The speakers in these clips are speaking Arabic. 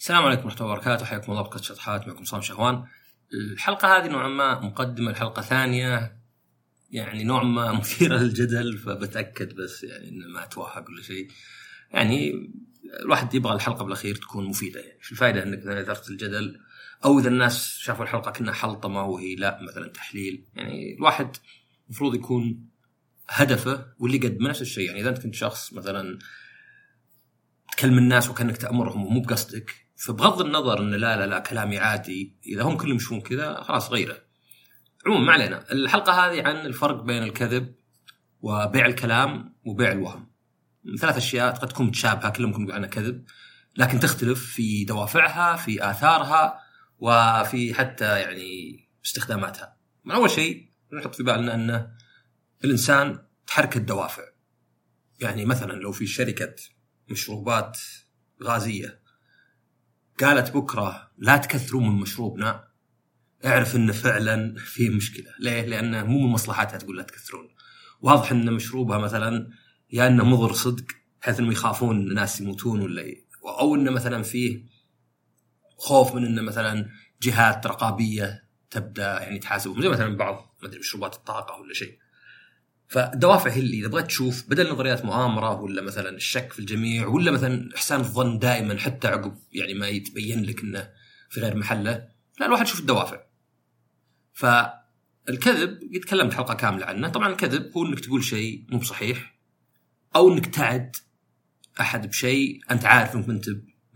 السلام عليكم ورحمة الله وبركاته. حياكم الله بودكاست شطحات. معكم صام شهوان. الحلقة هذه نوعا ما مقدمة لحلقة ثانية. يعني نوعا ما مثيرة للجدل فبتأكد بس يعني إنه ما أتوهق ولا شيء. يعني الواحد يبغى الحلقة بالأخير تكون مفيدة. يعني شو الفائدة إنك إذا أثرت الجدل أو إذا الناس شافوا الحلقة كأنها حلطمة وهي لا مثلا تحليل. يعني الواحد المفروض يكون هدفه واللي يقدمه نفس الشيء. يعني إذا أنت كنت شخص مثلا تكلم الناس وكأنك تأمرهم ومو بقصدك فبغض النظر إن لا لا لا كلامي عادي إذا هم كلهم يشوفون كذا خلاص غيره. عموما ما علينا، الحلقة هذه عن الفرق بين الكذب وبيع الكلام وبيع الوهم. ثلاث أشياء قد تكون متشابهة كلهم يقولون عنها كذب لكن تختلف في دوافعها، في آثارها وفي حتى يعني استخداماتها. من أول شيء نحط في بالنا أن الإنسان تحرك الدوافع. يعني مثلا لو في شركة مشروبات غازية قالت بكرة لا تكثروا من مشروبنا اعرف انه فعلا في مشكلة، ليه؟ لأنه مو من مصلحتها تقول لا تكثرون. واضح إن مشروبها مثلا يا إنه مضر صدق بحيث انهم يخافون ان الناس يموتون ولا. أو إنه مثلا فيه خوف من انه مثلا جهات رقابية تبدأ يعني تحاسبهم زي مثلا بعض ما أدري مشروبات الطاقة ولا شيء. فالدوافع هي اللي إذا بغيت تشوف بدل نظريات مؤامرة ولا مثلا الشك في الجميع ولا مثلا إحسان الظن دائما حتى عقب يعني ما يتبين لك إنه في غير محله لا الواحد يشوف الدوافع. فالكذب قد تكلمت حلقة كاملة عنه طبعا الكذب هو إنك تقول شيء مو بصحيح أو إنك تعد أحد بشيء أنت عارف إنك أنت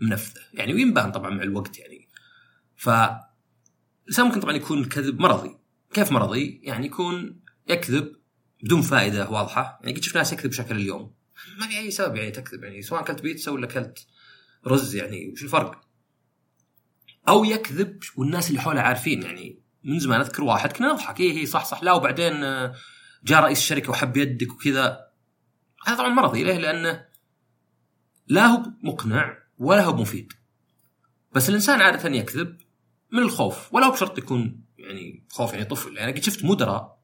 منفذه يعني وينبان طبعا مع الوقت يعني. ف ممكن طبعا يكون الكذب مرضي. كيف مرضي؟ يعني يكون يكذب بدون فائدة واضحة. يعني قد شفت ناس يكذب بشكل اليوم. ما في أي سبب يعني تكذب؟ يعني سواء أكلت بيتزا ولا أكلت رز يعني وش الفرق؟ أو يكذب والناس اللي حوله عارفين. يعني من زمان أذكر واحد كنا نضحك. إيه هي صح صح. لا وبعدين آه، جاء رئيس الشركة وحب يدك وكذا. هذا طبعا مرضي. ليه؟ لأنه لا هو مقنع ولا هو مفيد. بس الإنسان عادة يكذب من الخوف. ولا هو بشرط يكون يعني خوف يعني طفل. يعني قد شفت مدراء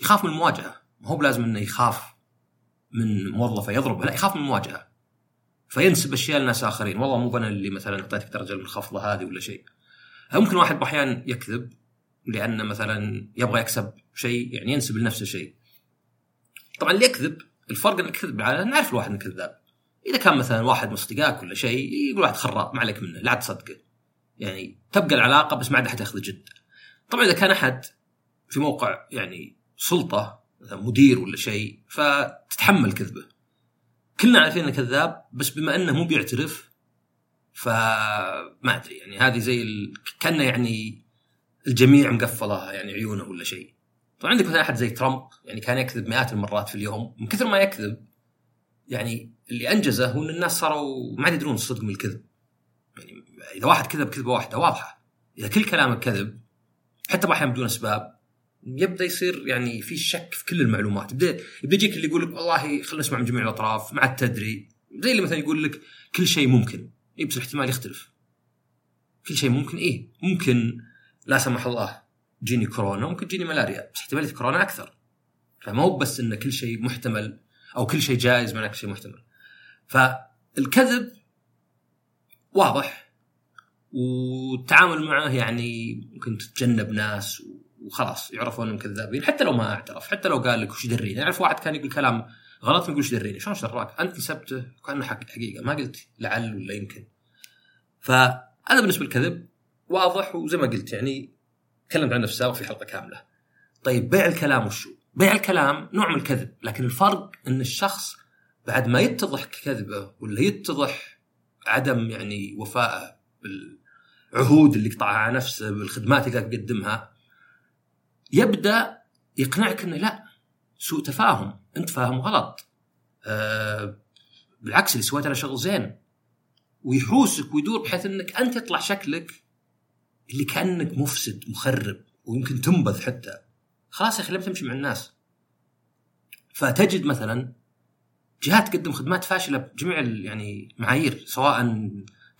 يخاف من المواجهة. ما هو بلازم إنه يخاف من موظفة يضربه لا يخاف من المواجهه فينسب أشياء لناس آخرين. والله مو أنا اللي مثلا أعطيتك درجة المنخفضه هذه ولا شيء. ممكن واحد أحيانا يكذب لأن مثلا يبغى يكسب شيء يعني ينسب لنفسه شيء. طبعا اللي يكذب الفرق ان الكذب العاده نعرف الواحد إنه كذاب. إذا كان مثلا واحد من اصدقائك ولا شيء يقول واحد خراب ما عليك منه لا تصدقه. يعني تبقى العلاقة بس ما عاد أحد ياخذ جد. طبعا إذا كان أحد في موقع يعني سلطة مدير ولا شيء فتتحمل كذبه. كلنا عارفين إنه كذاب بس بما إنه مو بيعترف فما أدري. يعني هذه زي ال... كأنه يعني الجميع مقفله يعني عيونه ولا شيء. طبعا عندك مثلا أحد زي ترامب يعني كان يكذب مئات المرات في اليوم. من كثر ما يكذب يعني اللي أنجزه هو إن الناس صاروا ما يدرون الصدق من الكذب. يعني إذا واحد كذب كذبة واحدة واضحة. إذا كل كلامك كذب حتى أحيانا بدون أسباب يبدأ يصير يعني في شك في كل المعلومات. يبدا يبدأ يجيك اللي يقول لك والله خلينا نسمع من جميع الأطراف ما عاد تدري زي اللي مثلا يقول لك كل شيء ممكن. اي بس الاحتمال يختلف. كل شيء ممكن؟ إيه. ممكن لا سمح الله تجيني كورونا ممكن تجيني ملاريا بس احتماليه كورونا أكثر. فما هو بس إن كل شيء محتمل أو كل شيء جائز معناه كل شيء محتمل. فالكذب واضح والتعامل معه يعني ممكن تتجنب ناس وخلاص يعرفون انهم كذابين حتى لو ما اعترف حتى لو قال لك وش دريني اعرف واحد كان يقول كلام غلط يقول وش دريني شلون دراك انت نسبته كأنه حقيقه ما قلت لعل ولا يمكن. فهذا بالنسبة للكذب واضح وزي ما قلت يعني تكلمت عن نفسه في حلقة كاملة. طيب بيع الكلام وشو بيع الكلام نوع من الكذب لكن الفرق إن الشخص بعد ما يتضح كذبه ولا يتضح عدم يعني وفائه بالعهود اللي قطعها على نفسه بالخدمات اللي قاعد يقدمها يبدأ يقنعك إنه لا سوء تفاهم أنت فاهم غلط. أه بالعكس اللي سويته أنا شغل زين. ويحوسك ويدور بحيث إنك أنت يطلع شكلك اللي كأنك مفسد مخرب ويمكن تنبذ حتى. خلاص يا أخي لما تمشي مع الناس. فتجد مثلا جهات تقدم خدمات فاشلة بجميع يعني معايير سواء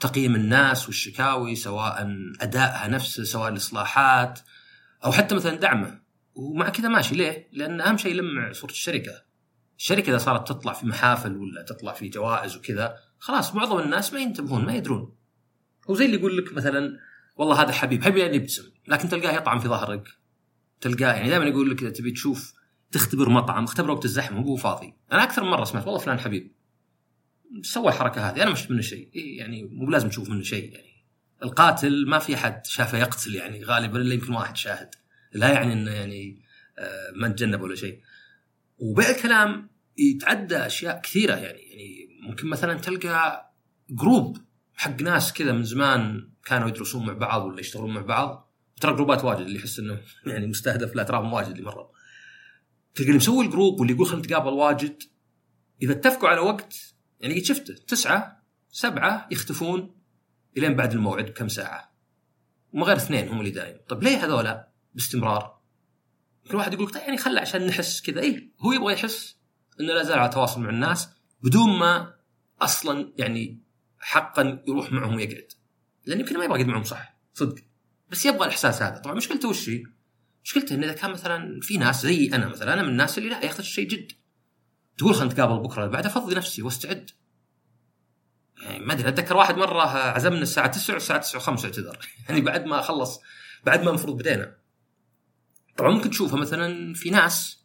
تقييم الناس والشكاوي سواء أدائها نفسه سواء الإصلاحات. أو حتى مثلا دعمه. ومع كذا ماشي. ليه؟ لأن أهم شيء يلمع صورة الشركة. الشركة إذا صارت تطلع في محافل ولا تطلع في جوائز وكذا خلاص معظم الناس ما ينتبهون ما يدرون. هو زي اللي يقول لك مثلا والله هذا حبيب. حبيب يعني يبتسم لكن تلقاه يطعم في ظهرك. تلقاه يعني دائما يقول لك إذا تبي تشوف تختبر مطعم. اختبر وقت الزحمة هو فاضي. أنا أكثر من مرة سمعت والله فلان حبيب. سوى الحركة هذه. أنا ما شفت منه شيء. إيه يعني مو لازم تشوف منه شيء يعني. القاتل ما في احد شافه يقتل يعني غالبا إلا يمكن واحد شاهد. لا يعني إنه يعني آه، ما تجنب ولا شيء. وبيع الكلام يتعدى أشياء كثيرة يعني يعني ممكن مثلا تلقى جروب حق ناس كذا من زمان كانوا يدرسون مع بعض ولا يشتغلون مع بعض. ترى جروبات واجد اللي يحس إنه يعني مستهدف لا تراهم واجد اللي مروا تلقى اللي مسوي الجروب واللي يقول خلينا نتقابل واجد إذا اتفقوا على وقت يعني قد شفته تسعة سبعة يختفون. إلين بعد الموعد بكم ساعة. وما غير اثنين هم اللي دايم. طيب ليه هذولا باستمرار؟ كل واحد يقول طيب يعني خله عشان نحس كذا. اي هو يبغى يحس إنه لا زال على تواصل مع الناس بدون ما أصلا يعني حقا يروح معهم ويقعد. لأن يمكن ما يبغى يقعد معهم صح؟ صدق. بس يبغى الإحساس هذا. طبعا مشكلته وش هي؟ مشكلته إنه إذا كان مثلا في ناس زي أنا مثلا أنا من الناس اللي لا ياخذ الشيء جد. تقول خلينا نتقابل بكرة بعد أفضي نفسي وأستعد. يعني ما أدري أتذكر واحد مرة عزمنا الساعة 9 والساعة 9 و5 اعتذر. يعني بعد ما خلص بعد ما المفروض بدينا. طبعا ممكن تشوفها مثلا في ناس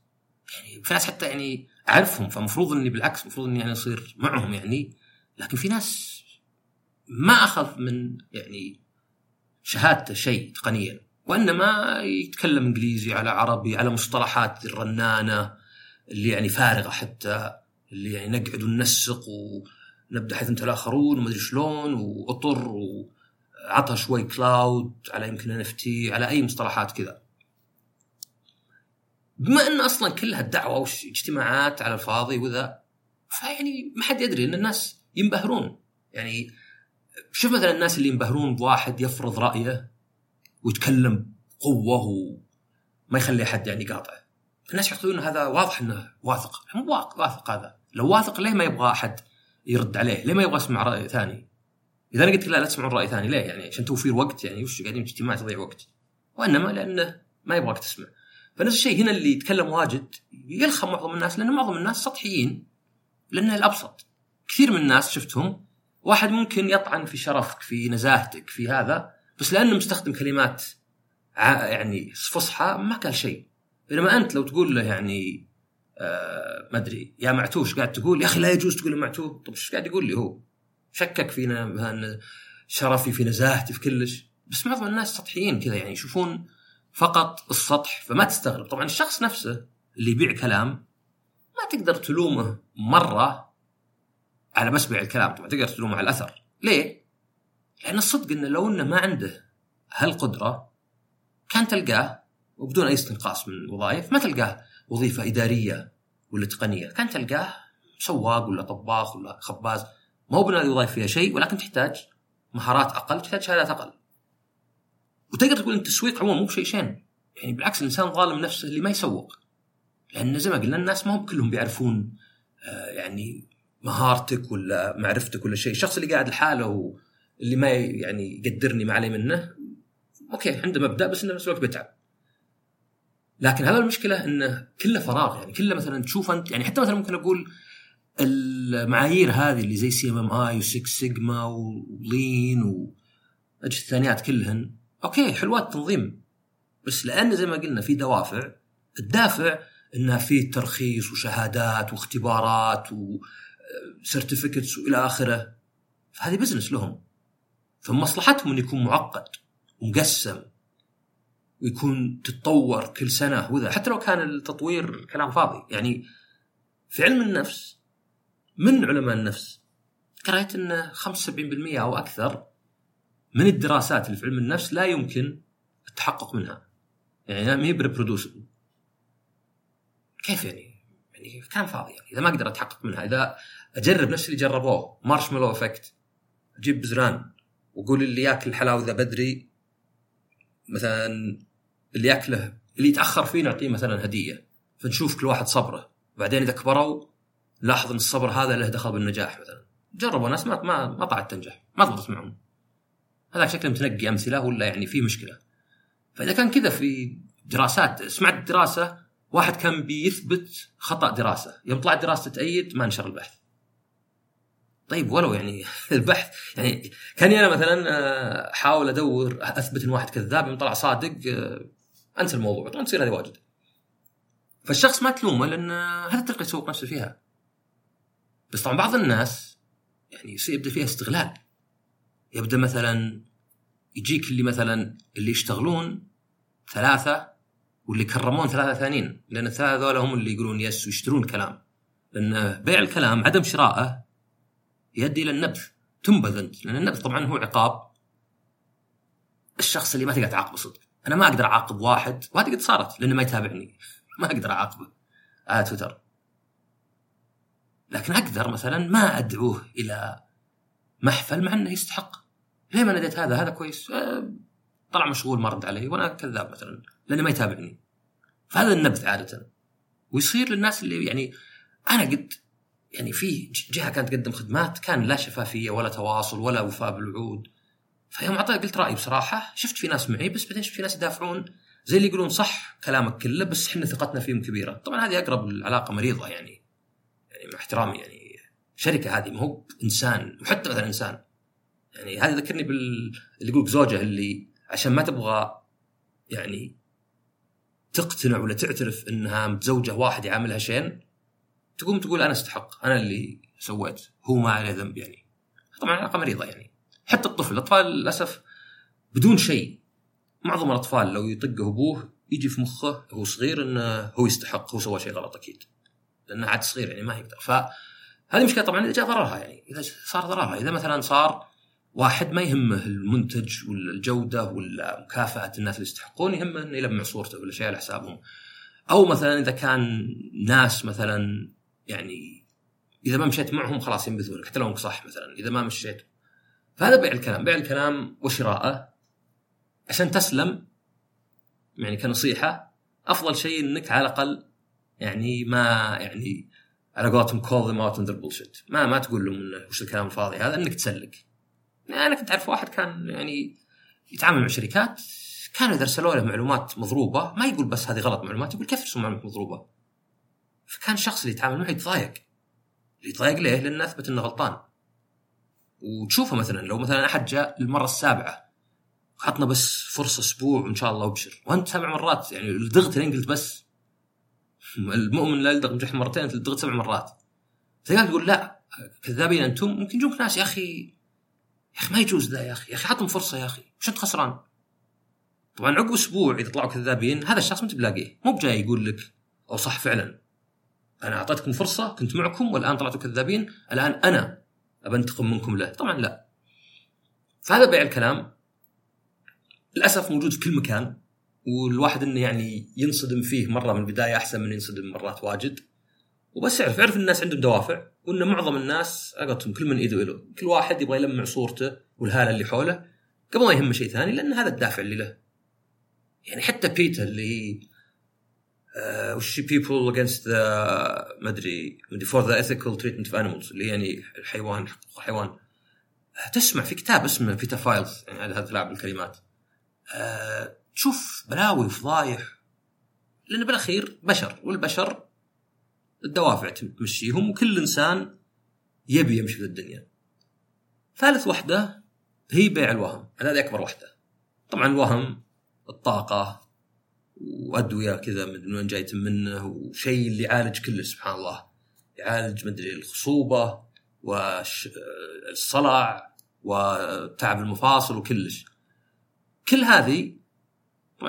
يعني في ناس حتى يعني أعرفهم فمفروض إني بالعكس المفروض إني يعني أصير معهم يعني. لكن في ناس ما اخذ من يعني شهادته شيء تقنيا. وإنما يتكلم إنجليزي على عربي على مصطلحات الرنانة اللي يعني فارغة حتى اللي يعني نقعد وننسق ونبدا حيث انتهى الآخرون وما أدري شلون وأطر وعطى شوي كلاود على يمكن إن على أي مصطلحات كذا. بما إن أصلا كلها الدعوه واجتماعات على الفاضي وذا فيعني ما حد يدري إن الناس ينبهرون. يعني شوف مثلا الناس اللي ينبهرون بواحد يفرض رأيه ويتكلم قوه وما يخلي أحد يعني يقاطعه. الناس يعتقدون هذا واضح إنه واثق. مو واثق هذا. لو واثق ليه ما يبغى أحد يرد عليه ليه ما يبغى يسمع رأي ثاني؟ إذا أنا قلت لا لا تسمعون رأي ثاني ليه يعني؟ عشان توفير وقت يعني وش قاعدين اجتماع تضيع وقت؟ وإنما لأنه ما يبغاك تسمع. فنفس الشيء هنا اللي يتكلم واجد يلخم معظم الناس لأن معظم الناس سطحيين لأنه الأبسط. كثير من الناس شفتهم واحد ممكن يطعن في شرفك في نزاهتك في هذا بس لأنه مستخدم كلمات يعني فصحى ما قال شيء. بينما أنت لو تقول له يعني ما أدري يا معتوش قاعد تقول يا أخي لا يجوز تقول معتوه طب إيش قاعد يقول لي هو؟ شكك فينا شرفي في نزاهتي في كلش. بس معظم الناس سطحيين كذا يعني يشوفون فقط السطح فما تستغرب. طبعا الشخص نفسه اللي يبيع كلام ما تقدر تلومه مرة على مسمع الكلام طبعا تقدر تلومه على الأثر. ليه؟ لأن الصدق إنه لو إنه ما عنده هالقدرة كان تلقاه وبدون أي استنقاص من الوظائف ما تلقاه. وظيفة إدارية ولا تقنية. كان تلقاه سواق ولا طباخ ولا خباز ما هو بناء الوظائف فيها شيء ولكن تحتاج مهارات أقل تحتاج شهادات أقل. وتقدر تقول إن التسويق عموما مو بشيء شين. يعني بالعكس الإنسان ظالم نفسه اللي ما يسوق. لأن زي ما قلنا الناس ما هم كلهم بيعرفون آه يعني مهارتك ولا معرفتك ولا شيء. الشخص اللي قاعد لحاله واللي ما يعني يقدرني ما عليه منه أوكي عنده مبدأ بس إنه نفس الوقت بيتعب. لكن هذا المشكلة إنه كله فراغ يعني كله مثلا تشوف أنت يعني حتى مثلا ممكن أقول المعايير هذه اللي زي CMMI و6 سيجما و Lean واجهزه الثانيات كلهن okay حلوات التنظيم بس لأن زي ما قلنا في دوافع الدافع إنها في ترخيص وشهادات واختبارات و certificates والى آخره. فهذه business لهم. فمصلحتهم انه يكون معقد ومقسم. ويكون تتطور كل سنة وذا. حتى لو كان التطوير كلام فاضي. يعني في علم النفس من علماء النفس قرأت انه 75% أو أكثر من الدراسات اللي في علم النفس لا يمكن التحقق منها. يعني ما هي reproducible كيف يعني؟ يعني كلام فاضي يعني. إذا ما أقدر أتحقق منها إذا أجرب نفس اللي جربوه marshmallow effect أجيب بزران وأقول اللي ياكل الحلاوه ذا بدري مثلا اللي ياكله اللي يتأخر فيه نعطيه مثلا هدية. فنشوف كل واحد صبره. بعدين إذا كبروا لاحظ إن الصبر هذا له دخل بالنجاح مثلا. جربوا ناس ما ما ما طلعت تنجح. ما ضبطت معهم. هذا شكله متنقي أمثلة ولا يعني في مشكلة. فإذا كان كذا في دراسات سمعت دراسة واحد كان بيثبت خطأ دراسة. يوم طلعت دراسة تأيد ما نشر البحث. طيب ولو يعني البحث يعني كاني أنا مثلا آه، أحاول أدور أثبت إن واحد كذاب يوم طلع صادق آه، أنسى الموضوع طبعا تصير هذه واجد. فالشخص ما تلومه لأن هذه الطريقة يسوق نفسه فيها. بس طبعا بعض الناس يعني يصير يبدأ فيها استغلال. يبدأ مثلا يجيك اللي مثلا اللي يشتغلون ثلاثة واللي يكرمون ثلاثة ثانيين لأن الثلاثة هذول هم اللي يقولون يس ويشترون الكلام لأن بيع الكلام عدم شرائه يؤدي إلى النبذ تنبذ أنت لأن النبذ طبعا هو عقاب الشخص اللي ما تقدر تعاقبه صدق. أنا ما أقدر أعاقب واحد وهذه قد صارت لأنه ما يتابعني. ما أقدر أعاقبه. على تويتر. لكن أقدر مثلا ما أدعوه إلى محفل مع إنه يستحق. ليه ما ناديت هذا؟ هذا كويس. أه طلع مشغول ما رد علي وأنا كذاب مثلا لأنه ما يتابعني. فهذا النبذ عادة. ويصير للناس اللي يعني أنا قد يعني في جهة كانت تقدم خدمات كان لا شفافية ولا تواصل ولا وفاء بالوعود. فيوم اعطيت قلت رأيي بصراحة شفت في ناس معي بس بعدين شفت في ناس يدافعون زي اللي يقولون صح كلامك كله بس إحنا ثقتنا فيهم كبيرة. طبعا هذه أقرب العلاقة مريضة يعني يعني مع احترامي يعني. شركة هذه ما هو إنسان وحتى مثلا إنسان. يعني هذا ذكرني بال اللي يقول زوجة اللي عشان ما تبغى يعني تقتنع ولا تعترف إنها متزوجة واحد يعاملها شين تقوم تقول أنا أستحق أنا اللي سويت هو ما عليه ذنب يعني. طبعا علاقة مريضة يعني. حتى الطفل الأطفال للأسف بدون شيء. معظم الأطفال لو يطقه أبوه يجي في مخه هو صغير إنه هو يستحق هو سوى شيء غلط أكيد. لأنه عاد صغير يعني ما يقدر. فهذه مشكلة طبعا إذا جاء ضررها يعني. إذا صار ضررها. إذا مثلا صار واحد ما يهمه المنتج ولا الجوده ولا مكافاه الناس اللي يستحقون يهمه إنه يلمع صورته ولا شيء على حسابهم. أو مثلا إذا كان ناس مثلا يعني إذا ما مشيت معهم خلاص ينبذونك حتى لو أنك صح مثلا. إذا ما مشيت فهذا بيع الكلام. بيع الكلام وشراءه عشان تسلم يعني كنصيحة أفضل شيء إنك على الأقل يعني ما يعني على قولتهم call them out on their bullshit ما ما تقول لهم إنه وش الكلام الفاضي هذا إنك تسلك. يعني أنا كنت أعرف واحد كان يعني يتعامل مع شركات كانوا اذا ارسلوا له معلومات مضروبة ما يقول بس هذه غلط معلومات يقول كيف ترسل معلومات مضروبة؟ فكان الشخص اللي يتعامل معه يتضايق. يتضايق ليه؟ لأنه أثبت إنه غلطان. وتشوفه مثلا لو مثلا أحد جاء للمرة السابعة حطنا بس فرصة أسبوع وان شاء الله وابشر وأنت سبع مرات يعني لدغت لين قلت بس. المؤمن لا يلدغ بجحر مرتين أنت لدغت سبع مرات. فقال تقول لا كذابين أنتم ممكن يجونك ناس يا أخي يا أخي ما يجوز ذا يا أخي يا أخي حطهم فرصة يا أخي وش أنت خسران؟ طبعا عقب أسبوع إذا طلعوا كذابين هذا الشخص ما تلاقيه مو بجاي يقول لك أو صح فعلا أنا أعطيتكم فرصة كنت معكم والآن طلعتوا كذابين الآن أنا أبى أنتقم منكم. له طبعا لا. فهذا بيع الكلام. للأسف موجود في كل مكان والواحد إنه يعني ينصدم فيه مرة من البداية أحسن من ينصدم مرات واجد. وبس يعرف يعرف الناس عندهم دوافع وإن معظم الناس اقولتهم كل من ايده له كل واحد يبغى يلمع صورته والهالة اللي حوله قبل ما يهمه شيء ثاني لأن هذا الدافع اللي له. يعني حتى PETA اللي وش people against the ما أدري for the ethical treatment of animals اللي يعني الحيوان حيوان. تسمع في كتاب اسمه PETA Files يعني هذا تلعب الكلمات. أه تشوف بلاوي وفضايح لأن بالأخير بشر والبشر الدوافع تمشيهم وكل إنسان يبي يمشي في الدنيا. ثالث وحدة هي بيع الوهم. هذه أكبر وحدة. طبعا الوهم الطاقة وأدوية كذا من وين جايت منه وشيء اللي يعالج كله سبحان الله. يعالج مدري الخصوبة والصلع وتعب المفاصل وكلش. كل هذه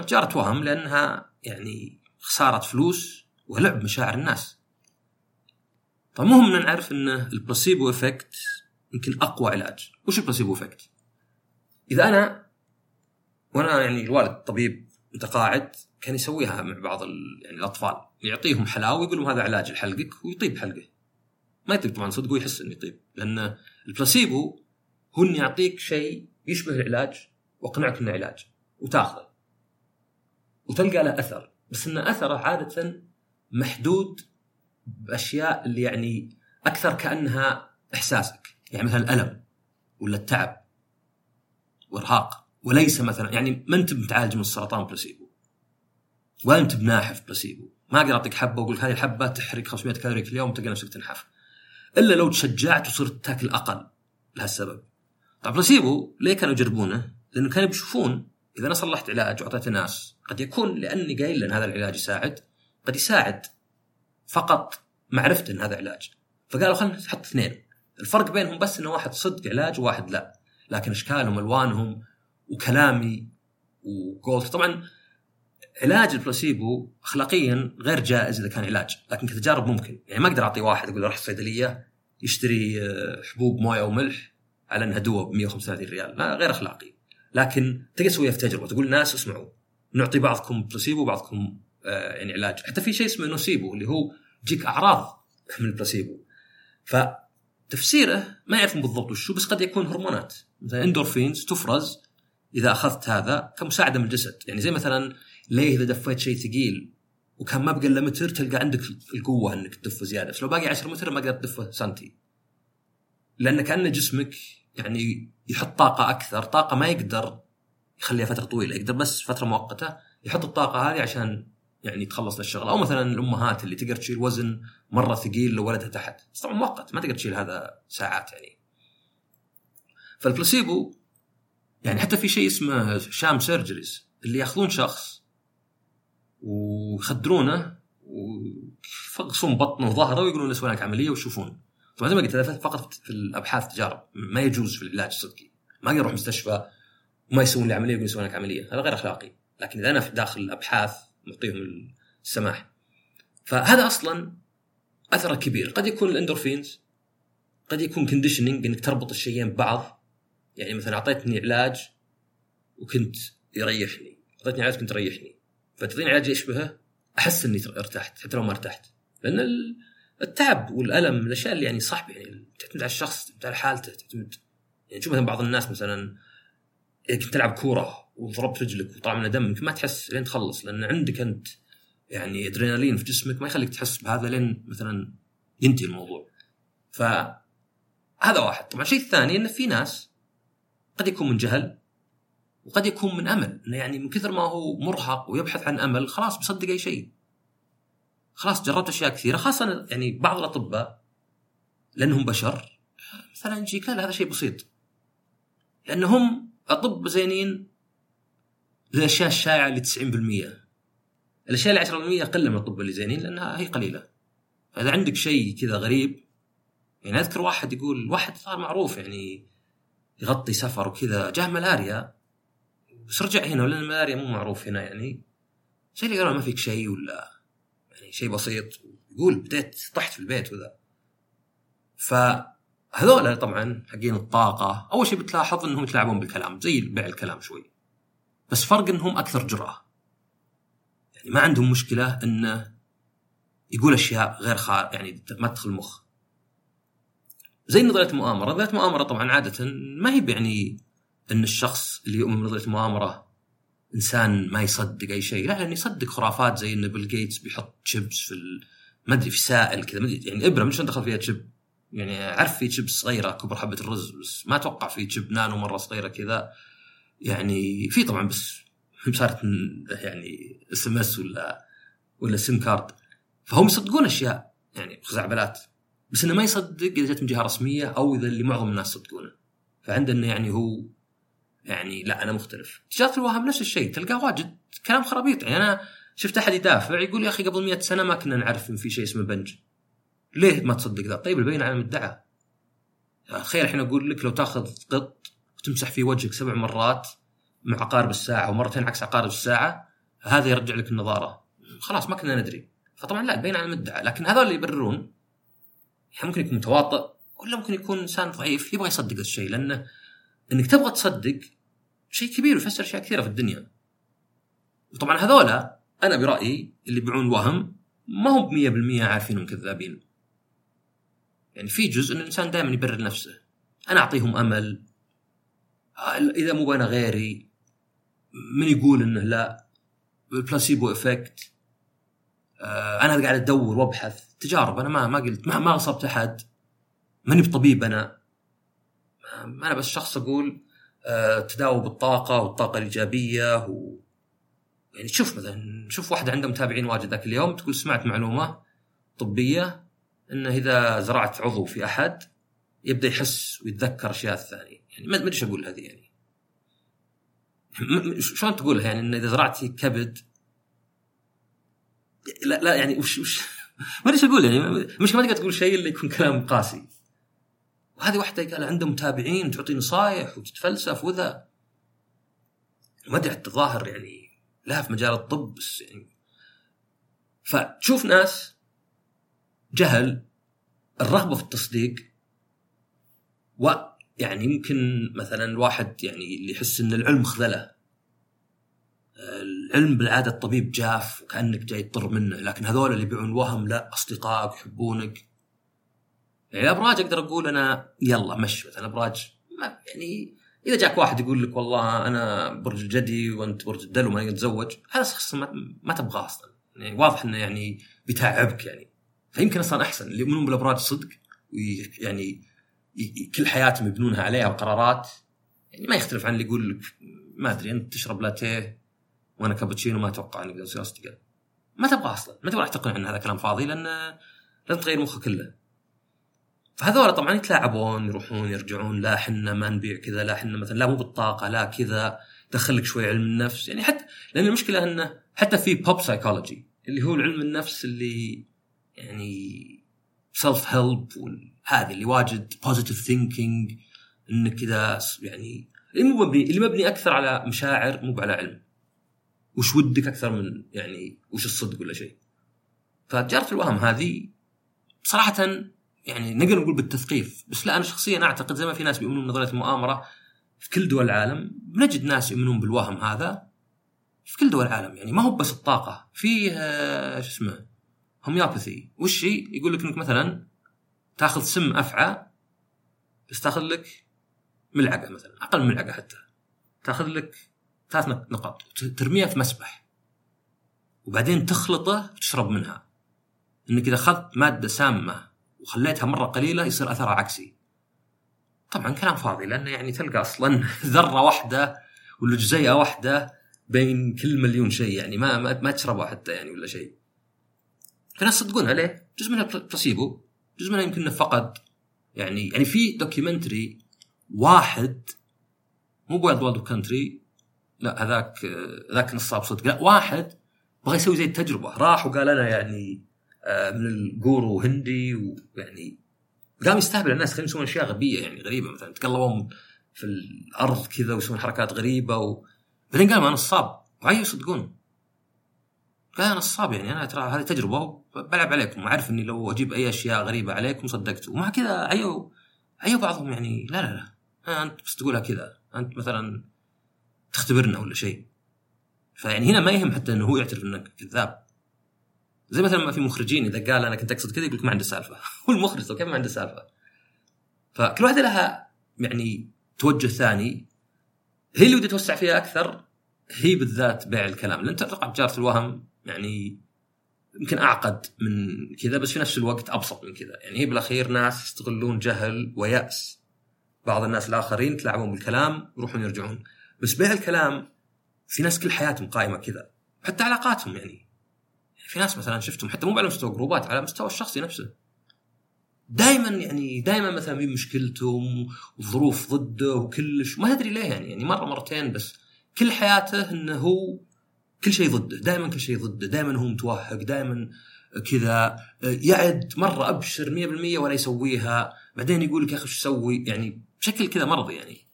تجاره وهم لأنها يعني خسارة فلوس ولعب مشاعر الناس. طيب مهم إن نعرف إن ال placebo effect يمكن أقوى علاج. وش ال placebo effect؟ إذا أنا وأنا يعني الوالد طبيب متقاعد كان يسويها مع بعض يعني الأطفال. يعطيهم حلاوة ويقول لهم هذا علاج لحلقك ويطيب حلقه. ما يطيب طبعا صدق ويحس إنه يطيب. لأن البلاسيبو هو إنه يعطيك شيء يشبه العلاج وأقنعك إنه علاج وتاخذه. وتلقى له أثر. بس ان أثره عادة محدود بأشياء اللي يعني أكثر كأنها إحساسك. يعني مثلا الألم ولا التعب وارهاق وليس مثلا يعني ما أنت متعالج من السرطان بلاسيبو. وانت بناحف بلاسيبو. ما أقدر أعطيك حبة وأقول هذه الحبة تحرق 500 كالوري في اليوم تلقى نفسك تنحف. إلا لو تشجعت وصرت تاكل أقل لهالسبب. طيب بلاسيبو ليه كانوا يجربونه؟ لأنه كانوا بيشوفون إذا أنا صلحت علاج واعطيته ناس قد يكون لأني قايل ان هذا العلاج يساعد قد يساعد فقط معرفته إن هذا علاج. فقالوا خلينا نحط اثنين. الفرق بينهم بس إنه واحد صدق علاج وواحد لا. لكن إشكالهم ألوانهم وكلامي وقولت طبعا علاج البلاسيبو اخلاقيا غير جائز إذا كان علاج لكن كتجارب ممكن. يعني ما أقدر أعطي واحد أقول له روح الصيدلية يشتري آه، حبوب موية وملح على أنها دواء ب 135 ريال. لا غير أخلاقي. لكن تقدر تسويها في تجربة. تقول للناس اسمعوا نعطي بعضكم بلاسيبو وبعضكم آه، يعني علاج. حتى في شيء اسمه nocebo اللي هو تجيك أعراض من البلاسيبو. فتفسيره ما يعرفون بالضبط وشو بس قد يكون هرمونات. مثلا اندورفينز تفرز إذا أخذت هذا كمساعدة من الجسد. يعني زي مثلا ليه إذا دفيت شيء ثقيل وكان ما بقى إلا متر تلقى عندك القوة إنك تدفه زيادة. بس لو باقي 10 متر ما قدرت تدفه سنتي. لأن كأن جسمك يعني يحط طاقة أكثر. طاقة ما يقدر يخليها فترة طويلة. يقدر بس فترة مؤقتة يحط الطاقة هذه عشان يعني يتخلص للشغل أو مثلا الأمهات اللي تقدر تشيل وزن مرة ثقيل لو ولدها تحت. بس طبعا مؤقت ما تقدر تشيل هذا ساعات يعني. فالبلاسيبو يعني حتى في شيء اسمه sham surgeries اللي ياخذون شخص ويخدرونه ويفقصون بطنه وظهره ويقولون نسوي لك عملية ويشوفون. طبعا زي ما قلت هذا فقط في الأبحاث تجارب. ما يجوز في العلاج الصدقي. ما يروح مستشفى وما يسوون لي عملية ويسوون لك عملية. هذا غير أخلاقي. لكن إذا أنا في داخل الأبحاث نعطيهم السماح. فهذا أصلا أثره كبير. قد يكون الإندورفينز قد يكون conditioning إنك تربط الشيئين ببعض. يعني مثلا أعطيتني علاج وكنت يريحني. أعطيتني علاج كنت تريحني فتعطيني علاج يشبهه أحس إني ارتحت حتى لو ما ارتحت. لأن التعب والألم الأشياء اللي يعني صعبه يعني تعتمد على الشخص تعتمد على حالته تعتمد يعني تشوف مثلا بعض الناس مثلا إذا كنت تلعب كورة وضربت رجلك وطلع منها دم ما تحس لين تخلص. لأن عندك أنت يعني ادرينالين في جسمك ما يخليك تحس بهذا لين مثلا ينتهي الموضوع. فهذا واحد، طبعا الشيء الثاني انه في ناس قد يكون من جهل وقد يكون من أمل، إنه يعني من كثر ما هو مرهق ويبحث عن أمل خلاص بيصدق أي شيء. خلاص جربت أشياء كثيرة خاصة يعني بعض الأطباء لأنهم بشر مثلا يجيك لا هذا شيء بسيط. لأنهم اطباء زينين للأشياء الشائعة اللي 90% الأشياء اللي 10% أقل من الطب اللي زينين لأنها هي قليلة فإذا عندك شيء كذا غريب يعني أذكر واحد يقول واحد صار معروف يعني يغطي سفر وكذا. جاه ملاريا. بس رجع هنا ولأن الملاريا مو معروف هنا يعني. اللي قالوا ما فيك شيء ولا يعني شيء بسيط. يقول بديت طحت في البيت وذا. فهذول طبعا حقين الطاقة. أول شيء بتلاحظ إنهم يتلاعبون بالكلام زي بيع الكلام شوي. بس فرق إنهم أكثر جرأة. يعني ما عندهم مشكلة إنه يقول أشياء غير خار يعني ما تدخل المخ زي نظرية المؤامره نظرية المؤامره طبعا عادة ما هي يعني إن الشخص اللي يؤمن بنظرية المؤامره إنسان ما يصدق أي شيء. لا لأنه يصدق خرافات زي إن بيل جيتس بيحط شيبس في ما أدري في سائل كذا. يعني ابره من شلون دخل فيها chip يعني اعرف في شيبس صغيرة كبر حبة الرز بس ما أتوقع في chip nano مرة صغيرة كذا. يعني في طبعا بس صارت يعني SMS ولا ولا SIM card فهم يصدقون أشياء يعني خزعبلات. بس إنه ما يصدق إذا جت من جهه رسمية أو إذا اللي معظم الناس يصدقونه. فعندنا يعني هو يعني لا أنا مختلف. تجاره الوهم نفس الشيء تلقاه واجد كلام خرابيط. يعني أنا شفت أحد يدافع يقول يا أخي قبل مئة سنة ما كنا نعرف إن في شيء اسمه بنج. ليه ما تصدق ذا؟ طيب البينة على من ادعى. تخيل الحين أقول لك لو تأخذ قط وتمسح فيه وجهك سبع مرات مع عقارب الساعة ومرتين عكس عقارب الساعة هذا يرجع لك النظارة. خلاص ما كنا ندري. فطبعا لا البين على المدعى لكن هذول اللي يبررون ممكن يكون متواطئ ولا ممكن يكون إنسان ضعيف يبغى يصدق الشيء لأنه إنك تبغى تصدق شيء كبير ويفسر أشياء كثيرة في الدنيا. وطبعا هذولا أنا برأيي اللي يبيعون وهم ما هم 100% عارفين كذابين. يعني في جزء إن الإنسان دائما يبرر نفسه. أنا أعطيهم أمل. إذا مو أنا غيري من يقول إنه لا؟ ال placebo effect أنا قاعد أدور وأبحث. تجارب أنا ما ما قلت ما, ما أصبت أحد. ماني بطبيب أنا. أنا بس شخص أقول آه تداوى بالطاقه والطاقة الإيجابية و يعني شوف مثلا شوف واحدة عنده متابعين واجد ذاك اليوم تقول سمعت معلومة طبية إنه إذا زرعت عضو في أحد يبدأ يحس ويتذكر أشياء الثانية يعني ما أدري إيش أقول هذه يعني. شلون تقولها؟ يعني إن إذا زرعتي كبد لا لا يعني وش وش؟ ما أدري أقول يعني مش ما تقدر تقول شيء إلا يكون كلام قاسي. وهذه واحدة قال عنده متابعين تعطي نصايح وتتفلسف وذا. ما أدري حتى الظاهر يعني لها في مجال الطب بس يعني. فتشوف ناس جهل الرغبه في التصديق ويعني يمكن مثلا الواحد يعني اللي يحس إن العلم خذله. العلم بالعادة الطبيب جاف وكانك جاي تضر منه لكن هذول اللي يبيعون وهم لا أصدقائك يحبونك. يعني الأبراج أقدر أقول أنا يلا مش مثلا ابراج ما يعني إذا جاك واحد يقول لك والله أنا برج الجدي وأنت برج الدلو ما نتزوج هذا شخص ما, ما تبغاه أصلا. يعني واضح إنه يعني بيتعبك يعني. فيمكن أصلا أحسن اللي يؤمنون بالأبراج صدق ويعني كل حياتهم يبنونها عليها وقرارات يعني ما يختلف عن اللي يقول لك ما أدري أنت تشرب لاتيه وأنا كابتشينو ما أتوقع أني أقدر اصير اصدقاء ما تبغى أصلا ما تبغى تقنع إن هذا كلام فاضي لأن لازم تغير مخك كله. فهذول طبعا يتلاعبون يروحون يرجعون لا إحنا ما نبيع كذا لا إحنا مثلا لا مو بالطاقة لا كذا دخل لك شوي علم النفس. يعني حتى لأن المشكلة إنه حتى في pop psychology اللي هو العلم النفس اللي يعني self help هذه اللي واجد positive thinking إنك كذا يعني اللي مبني اللي مبني أكثر على مشاعر مو على علم. وش ودك أكثر من يعني وش الصدق ولا شيء. فتجاره الوهم هذه صراحة يعني نقدر نقول بالتثقيف. بس لا أنا شخصيا أعتقد زي ما في ناس بيؤمنون بنظرية المؤامرة في كل دول العالم بنجد ناس يؤمنون بالوهم هذا في كل دول العالم. يعني ما هو بس الطاقة فيه شو اسمه هوميوباثي وش هي؟ يقول لك إنك مثلا تأخذ سم أفعى بس تأخذ لك ملعقة مثلا أقل ملعقة حتى. تأخذ لك ثلاث نقاط ترميها في مسبح. وبعدين تخلطه وتشرب منها. إنك إذا أخذت مادة سامة وخليتها مرة قليلة يصير أثرها عكسي. طبعا كلام فاضي لأنه يعني تلقى أصلا ذرة واحدة ولا جزيئه واحدة بين كل مليون شيء يعني ما ما, ما تشربها حتى يعني ولا شيء. في ناس يصدقونها ليه؟ جزء منها بلاسيبو جزء منها يمكن فقد. يعني يعني في documentary واحد مو ب Wild Wild Country لا هذاك ذاك نصاب صدق لا واحد بغى يسوي زي التجربة. راح وقال أنا يعني آه، من ال guru هندي ويعني قام يستهبل الناس. خلينا يسوون أشياء غبية يعني غريبة. مثلا يتقلبون في الأرض كذا ويسوون حركات غريبة و... بعدين قال أنا نصاب وعيوا يصدقون. قال أنا نصاب يعني أنا ترى هذه تجربة بلعب عليكم. واعرف إني لو أجيب أي أشياء غريبة عليكم صدقتوا ومع كذا عيوا عيوا بعضهم يعني لا لا لا أنت بس تقولها كذا. أنت مثلا تختبرنا ولا شيء. فيعني هنا ما يهم حتى إنه هو يعترف إنك كذاب. زي مثلا ما في مخرجين إذا قال أنا كنت أقصد كذا يقول لك ما عنده سالفة. هو المخرج كيف ما عنده سالفة. فكل واحدة لها يعني توجه ثاني. هي اللي ودي أتوسع فيها أكثر. هي بالذات بيع الكلام. لأن تتوقع تجاره الوهم يعني يمكن أعقد من كذا بس في نفس الوقت أبسط من كذا. يعني هي بالأخير ناس يستغلون جهل ويأس. بعض الناس الآخرين تلعبون بالكلام يروحون يرجعون. بس بيع الكلام في ناس كل حياتهم قائمة كذا. حتى علاقاتهم يعني. في ناس مثلا شفتهم حتى مو على مستوى جروبات على مستوى الشخصي نفسه. دائما يعني دائما مثلا في مشكلته وظروف ضده وكلش. ما أدري ليه يعني يعني مرة مرتين بس. كل حياته إنه هو كل شيء ضده. دائما كل شيء ضده. دائما هو متوهق دائما كذا. يعد مرة أبشر 100% ولا يسويها. بعدين يقول لك يا أخي إيش أسوي يعني بشكل كذا مرضي يعني.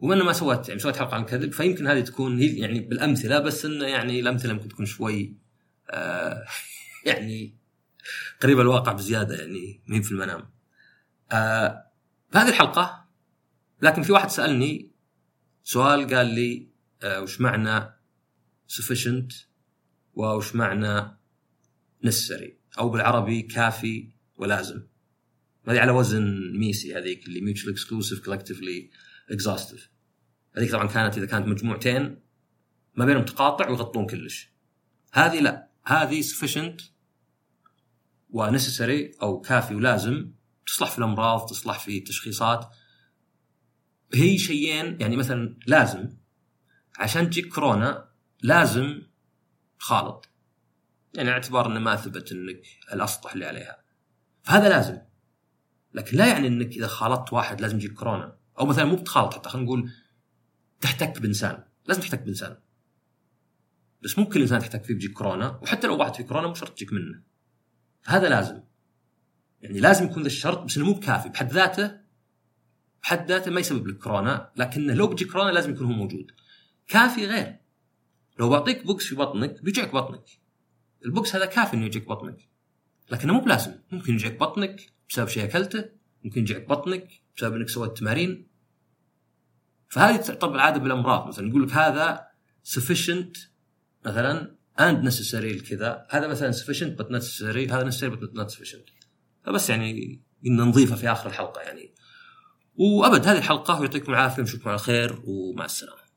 وأنا ما سويت يعني سويت حلقة عن الكذب فيمكن هذه تكون هي يعني بالأمثلة بس إنه يعني الأمثلة ممكن تكون شوي آه يعني قريبه الواقع بزيادة يعني مين في المنام. آه هذه الحلقة لكن في واحد سألني سؤال قال لي آه وش معنى sufficient وش معنى necessary أو بالعربي كافي ولازم. هذه على وزن ميسي هذيك اللي mutually exclusive collectively exhaustive. هذيك طبعا كانت إذا كانت مجموعتين ما بينهم تقاطع ويغطون كلش. هذه لا. هذه sufficient ونسيسري أو كافي ولازم تصلح في الأمراض تصلح في التشخيصات. هي شيئين يعني مثلا لازم. عشان تجيك كورونا لازم خالط. يعني اعتبار إنه ما ثبت إنك الأسطح اللي عليها. فهذا لازم. لكن لا يعني إنك إذا خالطت واحد لازم يجيك كورونا. أو مثلا مو بتخالط حتى خلينا نقول تحتك بإنسان. لازم تحتك بإنسان. بس مو كل إنسان تحتك فيه بيجيك كورونا وحتى لو واحد في كورونا مو شرط تجيك منه. هذا لازم. يعني لازم يكون ذا الشرط بس إنه مو بكافي. بحد ذاته بحد ذاته ما يسبب لك كورونا لكنه لو بيجيك كورونا لازم يكون هو موجود. كافي غير. لو بعطيك بوكس في بطنك بيجيك بطنك. البوكس هذا كافي إنه يجيك بطنك. لكنه مو بلازم. ممكن يجيك بطنك بسبب شيء أكلته ممكن يجيك بطنك بسبب إنك سويت تمارين. فهذه تعتبر العاده بالأمراض. مثلا يقول لك هذا sufficient مثلا and necessary كذا. هذا مثلا sufficient but necessary. هذا necessary but not sufficient. فبس يعني قلنا نضيفها في آخر الحلقة يعني. وأبد هذه الحلقة ويعطيكم العافية ونشوفكم على خير ومع السلامة.